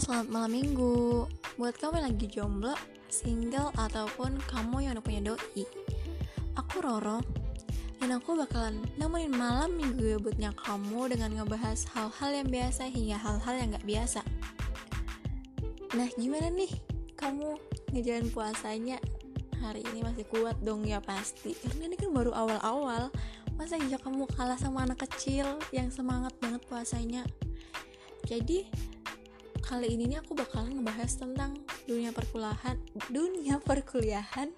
selamat malam minggu. Buat kamu yang lagi jomblo, single, ataupun kamu yang udah punya doi Aku Roro Dan aku bakalan nemenin malam minggu gabutnya kamu Dengan ngebahas hal-hal yang biasa hingga hal-hal yang gak biasa. Nah gimana nih? Kamu ngejalan puasanya? Hari ini masih kuat dong ya pasti. Karena ini kan baru awal-awal. Masa iya kamu kalah sama anak kecil yang semangat banget puasanya? Jadi kali ini nih aku bakalan ngebahas tentang dunia perkuliahan dunia perkuliahan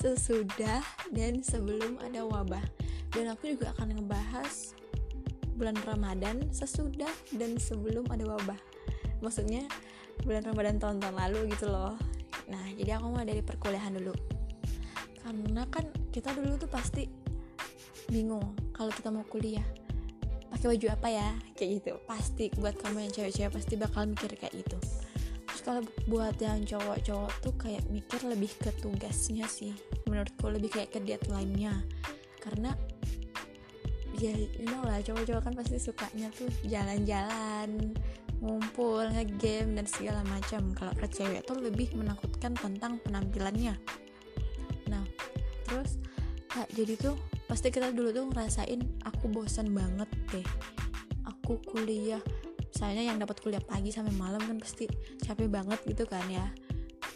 sesudah dan sebelum ada wabah. Dan aku juga akan ngebahas bulan Ramadan sesudah dan sebelum ada wabah. Maksudnya bulan Ramadan tahun-tahun lalu gitu loh. Nah jadi aku mulai dari perkuliahan dulu. Karena kan kita dulu tuh pasti bingung kalau kita mau kuliah pakai baju apa ya? Kayak gitu. Pasti buat kamu yang cewek-cewek pasti bakal mikir kayak gitu. Terus kalau buat yang cowok-cowok tuh kayak mikir lebih ke tugasnya sih. Menurutku lebih kayak ke deadline-nya. Karena ya you know lah cowok-cowok kan pasti sukanya tuh jalan-jalan ngumpul ngegame dan segala macam. Kalau ke cewek tuh lebih menakutkan tentang penampilannya. Nah terus nah, jadi tuh pasti kita dulu tuh ngerasain aku bosan banget deh. Aku kuliah. Misalnya yang dapat kuliah pagi sampai malam kan pasti capek banget gitu kan ya.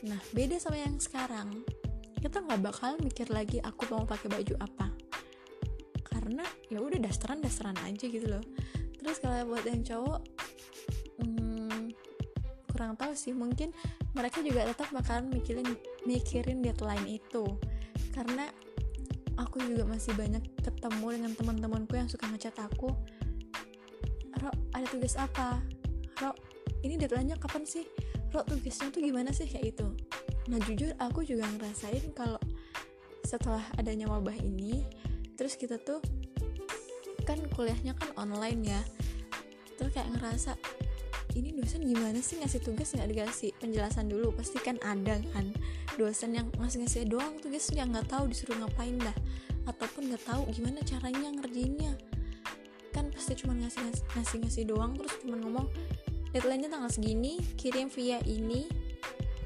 Nah beda sama yang sekarang. Kita nggak bakal mikir lagi aku mau pakai baju apa. Karena ya udah dasteran dasteran aja gitu loh. Terus kalau buat yang cowok hmm, kurang tahu sih. Mungkin mereka juga tetap bakalan mikirin mikirin deadline itu. Karena aku juga masih banyak ketemu dengan teman-temanku yang suka ngechat aku. Ro ada tugas apa? Ro ini deadline-nya kapan sih? Ro tugasnya tuh gimana sih? Kayak itu nah jujur aku juga ngerasain kalau setelah adanya wabah ini terus kita tuh kan kuliahnya kan online ya terus kayak ngerasa ini dosen gimana sih ngasih tugas nggak dikasih penjelasan dulu? Pasti kan ada kan dosen yang ngasih ngasih doang tugasnya nggak tahu disuruh ngapain dah ataupun nggak tahu gimana caranya ngerjainnya. Kan pasti cuma ngasih ngasih ngasih doang terus cuma ngomong deadline-nya tanggal segini kirim via ini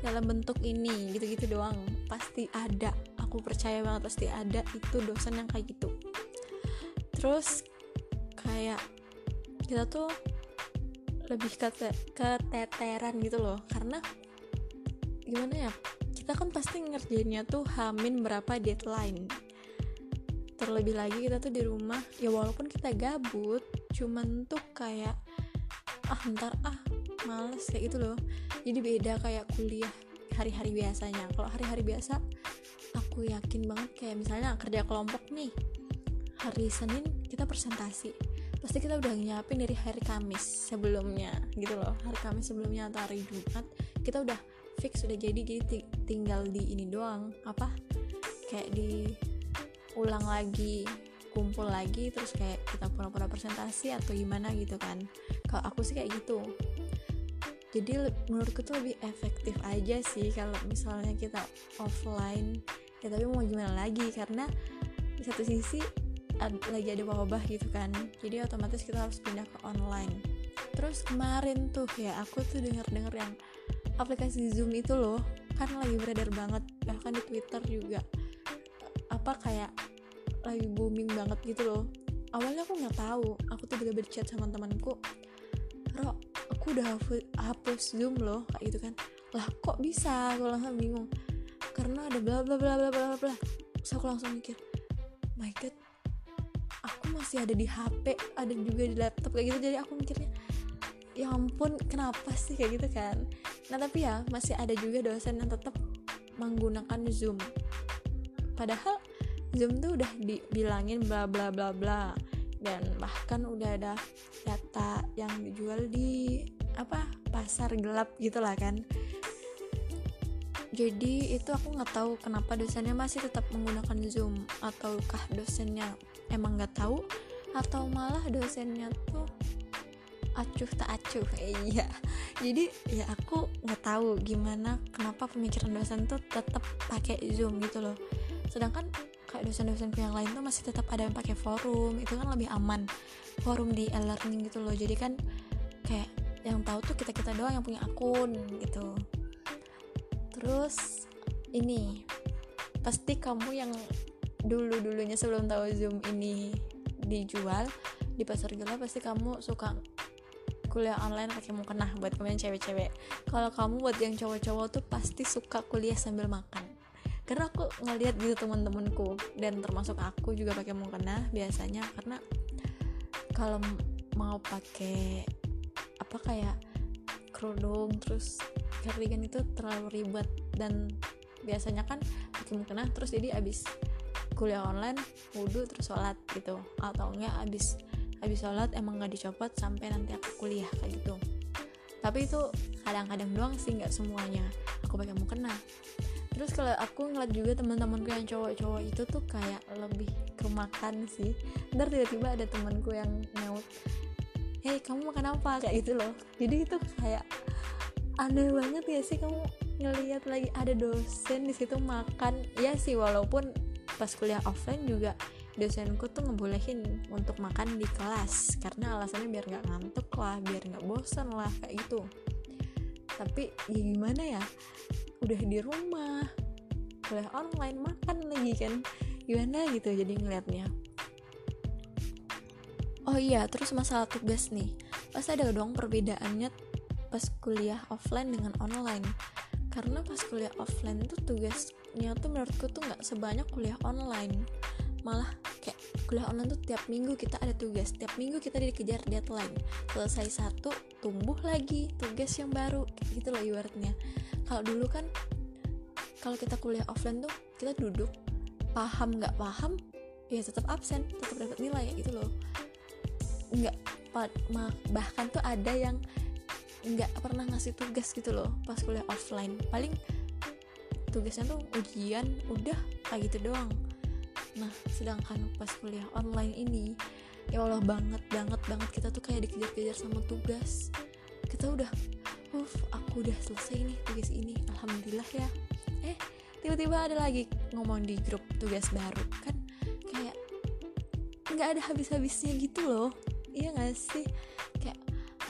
dalam bentuk ini gitu-gitu doang. Pasti ada aku percaya banget pasti ada itu dosen yang kayak gitu. Terus kayak kita tuh lebih ke keteteran gitu loh. Karena gimana ya kita kan pasti ngerjainnya tuh hamin berapa deadline. Terlebih lagi kita tuh di rumah ya walaupun kita gabut cuman tuh kayak ah ntar ah males kayak gitu loh. Jadi beda kayak kuliah hari-hari biasanya. Kalau hari-hari biasa aku yakin banget kayak misalnya kerja kelompok nih hari Senin kita presentasi pasti kita udah nyiapin dari hari Kamis sebelumnya gitu loh. Hari Kamis sebelumnya atau hari Jumat kita udah fix udah jadi. Jadi tinggal di ini doang. Apa? Kayak di ulang lagi kumpul lagi terus kayak kita pura-pura presentasi atau gimana gitu kan. Kalau aku sih kayak gitu. Jadi menurutku tuh lebih efektif aja sih kalau misalnya kita offline. Ya tapi mau gimana lagi? Karena di satu sisi ad, lagi ada wabah gitu kan. Jadi otomatis kita harus pindah ke online. Terus kemarin tuh ya aku tuh denger-denger yang aplikasi Zoom itu loh kan lagi beredar banget. Bahkan di Twitter juga. Apa kayak lagi booming banget gitu loh. Awalnya aku nggak tahu. Aku tuh juga berchat sama temanku. Ro aku udah hapus Zoom loh kayak gitu kan. Lah kok bisa? Aku langsung bingung. Karena ada bla bla bla bla bla bla. Terus aku langsung mikir my god aku masih ada di HP ada juga di laptop kayak gitu. Jadi aku mikirnya ya ampun kenapa sih? Kayak gitu kan. Nah tapi ya masih ada juga dosen yang tetap menggunakan zoom. Padahal zoom tuh udah dibilangin bla bla bla bla. Dan bahkan udah ada data yang dijual di apa pasar gelap gitulah kan. Jadi itu aku nggak tahu kenapa dosennya masih tetap menggunakan zoom ataukah dosennya emang nggak tahu atau malah dosennya tuh acuh tak acuh. Eh, iya. Jadi ya aku nggak tahu gimana kenapa pemikiran dosen tuh tetap pakai zoom gitu loh. Sedangkan kayak dosen-dosen yang lain tuh masih tetap ada yang pakai forum itu kan lebih aman. Forum di e-learning gitu loh. Jadi kan kayak yang tahu tuh kita kita doang yang punya akun gitu. Terus ini pasti kamu yang dulu dulunya sebelum tahu zoom ini dijual di pasar gelap pasti kamu suka kuliah online pakai mukena buat kamu yang cewek-cewek. Kalau kamu buat yang cowok-cowok tuh pasti suka kuliah sambil makan. Karena aku ngeliat gitu teman-temanku dan termasuk aku juga pakai mukena biasanya karena kalau mau pakai apa kayak kerudung terus cardigan itu terlalu ribet dan biasanya kan pakai mukena terus jadi abis kuliah online wudhu terus sholat gitu. Atau enggak abis habis sholat emang nggak dicopot sampai nanti aku kuliah kayak gitu. Tapi itu kadang-kadang doang sih nggak semuanya. Aku pakai mukena. Terus kalau aku ngeliat juga teman-temanku yang cowok-cowok itu tuh kayak lebih ke makan sih. Ntar tiba-tiba ada temanku yang nyaut hei kamu makan apa? Kayak gitu loh. Jadi itu kayak aneh banget ya sih kamu ngeliat lagi ada dosen di situ makan. Ya sih walaupun pas kuliah offline juga dosenku tuh ngebolehin untuk makan di kelas. Karena alasannya biar nggak ngantuk lah biar nggak bosan lah kayak gitu. Tapi ya gimana ya udah di rumah kuliah online makan lagi kan. Gimana gitu jadi ngeliatnya. Oh iya terus masalah tugas nih. Pasti ada dong perbedaannya pas kuliah offline dengan online. Karena pas kuliah offline tuh tugasnya tuh menurutku tuh nggak sebanyak kuliah online. Malah kayak kuliah online tuh tiap minggu kita ada tugas. Tiap minggu kita dikejar deadline. Selesai satu tumbuh lagi tugas yang baru. Kayak gitu loh ibaratnya. Kalau dulu kan kalau kita kuliah offline tuh kita duduk paham nggak paham ya tetap absen tetap dapat nilai gitu loh. Nggak bahkan tuh ada yang nggak pernah ngasih tugas gitu loh pas kuliah offline. Paling tugasnya tuh ujian udah kayak gitu doang. Nah sedangkan pas kuliah online ini ya Allah banget banget banget kita tuh kayak dikejar-kejar sama tugas. Kita udah uff aku udah selesai nih tugas ini alhamdulillah ya. Eh tiba-tiba ada lagi ngomong di grup tugas baru kan kayak nggak ada habis-habisnya gitu loh. Iya gak sih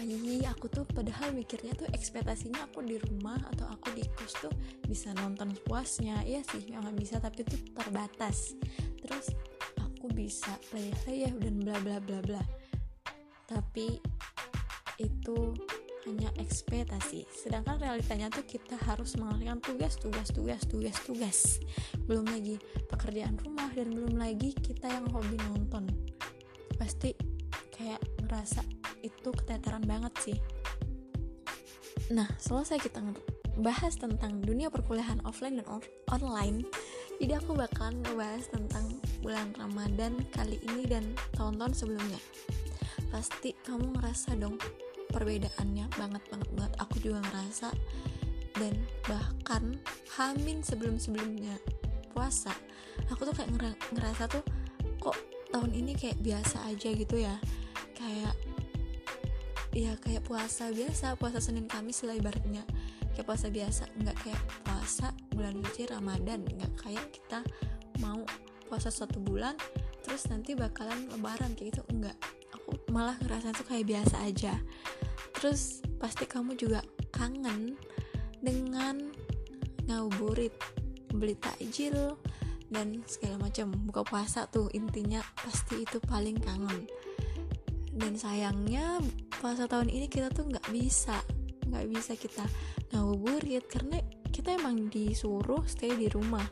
Ayi, aku tuh padahal mikirnya tuh ekspektasinya aku di rumah atau aku di kos tuh bisa nonton puasnya iya sih memang bisa tapi itu terbatas. Terus aku bisa play play ya dan bla bla bla bla. Tapi itu hanya ekspektasi. Sedangkan realitanya tuh kita harus mengerjakan tugas tugas tugas tugas tugas. Belum lagi pekerjaan rumah dan belum lagi kita yang hobi nonton. Pasti kayak ngerasa itu keteteran banget sih. Nah selesai kita bahas tentang dunia perkuliahan offline dan online jadi aku bakalan ngebahas tentang bulan Ramadan kali ini dan tahun-tahun sebelumnya. Pasti kamu ngerasa dong perbedaannya banget banget banget. Aku juga ngerasa dan bahkan hamin sebelum-sebelumnya puasa aku tuh kayak ngerasa tuh kok tahun ini kayak biasa aja gitu ya? Kayak ya kayak puasa biasa puasa Senin Kamis lah ibaratnya. Kayak puasa biasa nggak kayak puasa bulan suci Ramadan. Nggak kayak kita mau puasa satu bulan terus nanti bakalan lebaran kayak gitu. Enggak aku malah ngerasa tuh kayak biasa aja. Terus pasti kamu juga kangen dengan ngabuburit beli takjil dan segala macam. Buka puasa tuh intinya pasti itu paling kangen. Dan sayangnya puasa tahun ini kita tuh nggak bisa nggak bisa kita ngabuburit karena kita emang disuruh stay di rumah.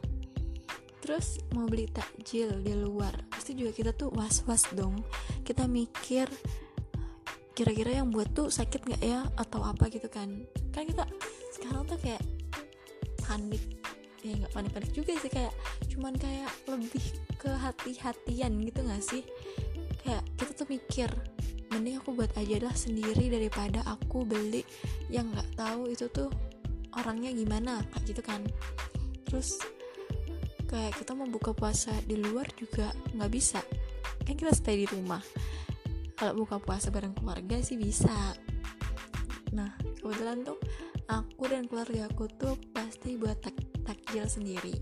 Terus mau beli takjil di luar pasti juga kita tuh was-was dong. Kita mikir kira-kira yang buat tuh sakit nggak ya atau apa gitu kan. Kan kita sekarang tuh kayak panik ya nggak panik-panik juga sih kayak cuman kayak lebih ke hati-hatian gitu nggak sih? Kayak kita tuh mikir mending aku buat aja lah sendiri daripada aku beli yang nggak tahu itu tuh orangnya gimana kayak gitu kan. Terus kayak kita mau buka puasa di luar juga nggak bisa. Kan kita stay di rumah. Kalau buka puasa bareng keluarga sih bisa. Nah kebetulan tuh aku dan keluarga aku tuh pasti buat tak takjil sendiri.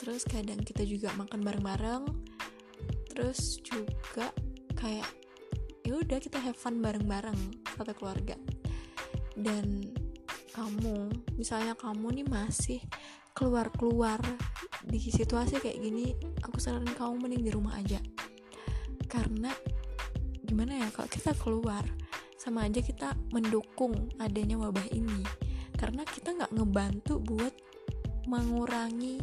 Terus kadang kita juga makan bareng-bareng. Terus juga kayak ya udah kita have fun bareng-bareng satu keluarga. Dan kamu misalnya kamu nih masih keluar-keluar di situasi kayak gini aku saranin kamu mending di rumah aja. Karena gimana ya kalau kita keluar sama aja kita mendukung adanya wabah ini. Karena kita nggak ngebantu buat mengurangi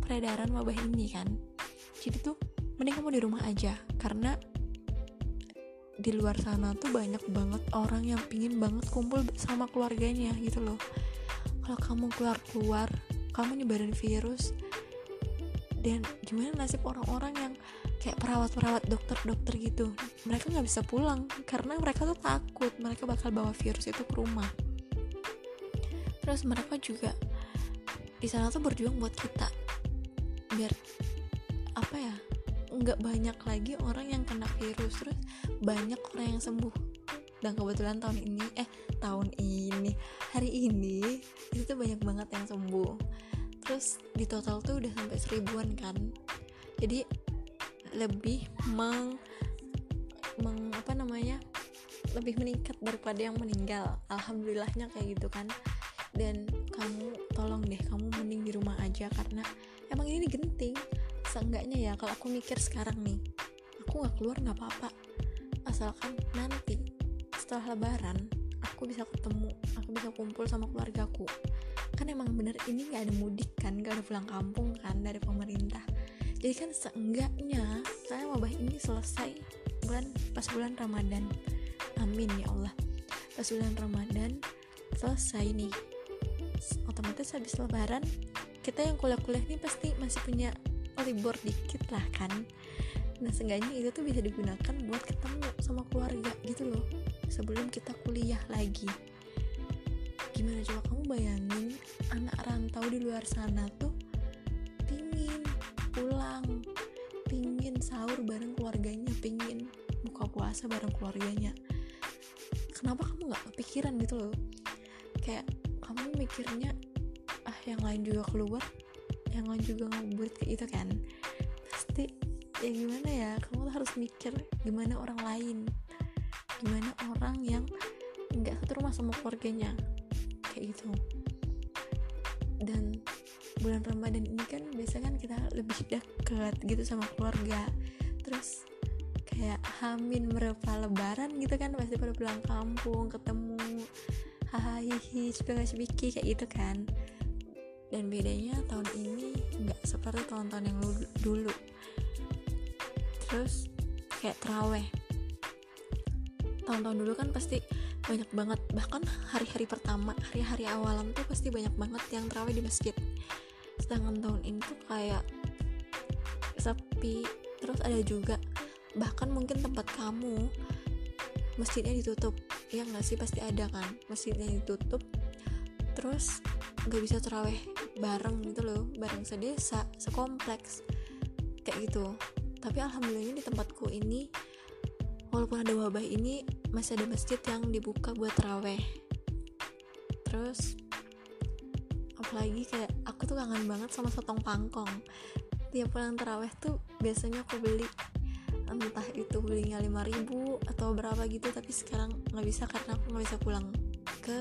peredaran wabah ini kan. Jadi tuh mending kamu di rumah aja. Karena di luar sana tuh banyak banget orang yang pingin banget kumpul sama keluarganya gitu loh. Kalau kamu keluar-keluar kamu nyebarin virus dan gimana nasib orang-orang yang kayak perawat-perawat dokter-dokter gitu mereka nggak bisa pulang karena mereka tuh takut mereka bakal bawa virus itu ke rumah. Terus mereka juga di sana tuh berjuang buat kita biar apa ya nggak banyak lagi orang yang kena virus. Terus banyak orang yang sembuh. Dan kebetulan tahun ini eh tahun ini hari ini itu banyak banget yang sembuh. Terus di total tuh udah sampai seribuan kan. Jadi lebih meng, meng apa namanya lebih meningkat daripada yang meninggal. Alhamdulillahnya kayak gitu kan. Dan kamu tolong deh kamu mending di rumah aja. Karena emang ini genting seenggaknya ya kalau aku mikir sekarang nih aku nggak keluar nggak apa-apa. Asalkan nanti setelah lebaran aku bisa ketemu aku bisa kumpul sama keluargaku kan emang bener ini nggak ada mudik kan nggak ada pulang kampung kan dari pemerintah. Jadi kan seenggaknya saya wabah ini selesai bulan pas bulan Ramadan. Amin ya Allah. Pas bulan Ramadan selesai nih. Otomatis habis lebaran kita yang kuliah-kuliah ini pasti masih punya libur dikit lah kan. Nah seenggaknya itu tuh bisa digunakan buat ketemu sama keluarga gitu loh. Sebelum kita kuliah lagi. Gimana coba kamu bayangin anak rantau di luar sana tuh pingin pulang pingin sahur bareng keluarganya pingin buka puasa bareng keluarganya. Kenapa kamu nggak kepikiran gitu loh? Kayak kamu mikirnya ah yang lain juga keluar yang lain juga ngabuburit kayak itu kan pasti ya gimana ya kamu tuh harus mikir gimana orang lain gimana orang yang nggak satu rumah sama keluarganya kayak gitu. Dan bulan Ramadan ini kan biasa kan kita lebih dekat gitu sama keluarga terus kayak hamin berapa lebaran gitu kan pasti pada pulang kampung ketemu hahaha hihi kayak gitu kan dan bedanya tahun ini nggak seperti tahun-tahun yang dulu. Terus kayak teraweh tahun-tahun dulu kan pasti banyak banget. Bahkan hari-hari pertama hari-hari awalan tuh pasti banyak banget yang teraweh di masjid. Sedangkan tahun ini tuh kayak sepi. Terus ada juga bahkan mungkin tempat kamu masjidnya ditutup. Ya nggak sih? Pasti ada kan? Masjidnya ditutup terus nggak bisa teraweh bareng gitu loh bareng sedesa sekompleks. Kayak gitu. Tapi alhamdulillahnya di tempatku ini walaupun ada wabah ini masih ada masjid yang dibuka buat teraweh terus apalagi kayak aku tuh kangen banget sama sotong pangkong. Tiap pulang teraweh tuh biasanya aku beli. Entah itu belinya 5000 atau berapa gitu tapi sekarang nggak bisa karena aku nggak bisa pulang ke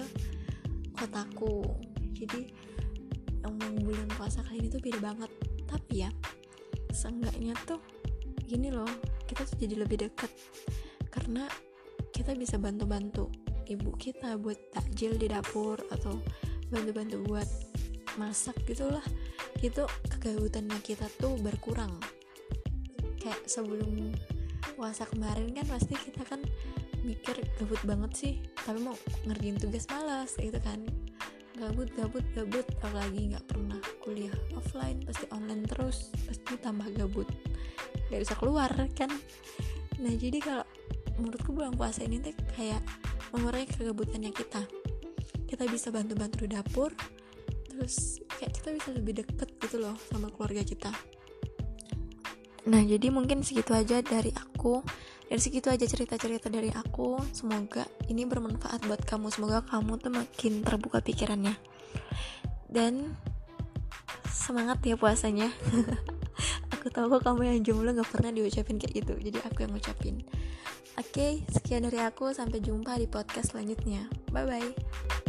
kotaku. Jadi emang bulan puasa kali ini tuh beda banget. Tapi ya seenggaknya tuh gini loh kita tuh jadi lebih dekat karena kita bisa bantu-bantu ibu kita buat takjil di dapur atau bantu-bantu buat masak gitulah. Itu kegabutannya kita tuh berkurang. Kayak sebelum puasa kemarin kan pasti kita kan mikir gabut banget sih tapi mau ngerjain tugas malas gitu kan. Gabut gabut gabut apalagi nggak pernah kuliah offline pasti online terus pasti tambah gabut. Nggak bisa keluar kan? Nah jadi kalau menurutku bulan puasa ini tuh kayak mengurangi kegabutannya kita. Kita bisa bantu-bantu di dapur terus kayak kita bisa lebih deket gitu loh sama keluarga kita. Nah jadi mungkin segitu aja dari aku dari segitu aja cerita-cerita dari aku semoga ini bermanfaat buat kamu semoga kamu tuh makin terbuka pikirannya dan semangat ya puasanya aku tahu kok kamu yang jomblo gak pernah diucapin kayak gitu jadi aku yang ngucapin Oke, sekian dari aku. Sampai jumpa di podcast selanjutnya. Bye bye.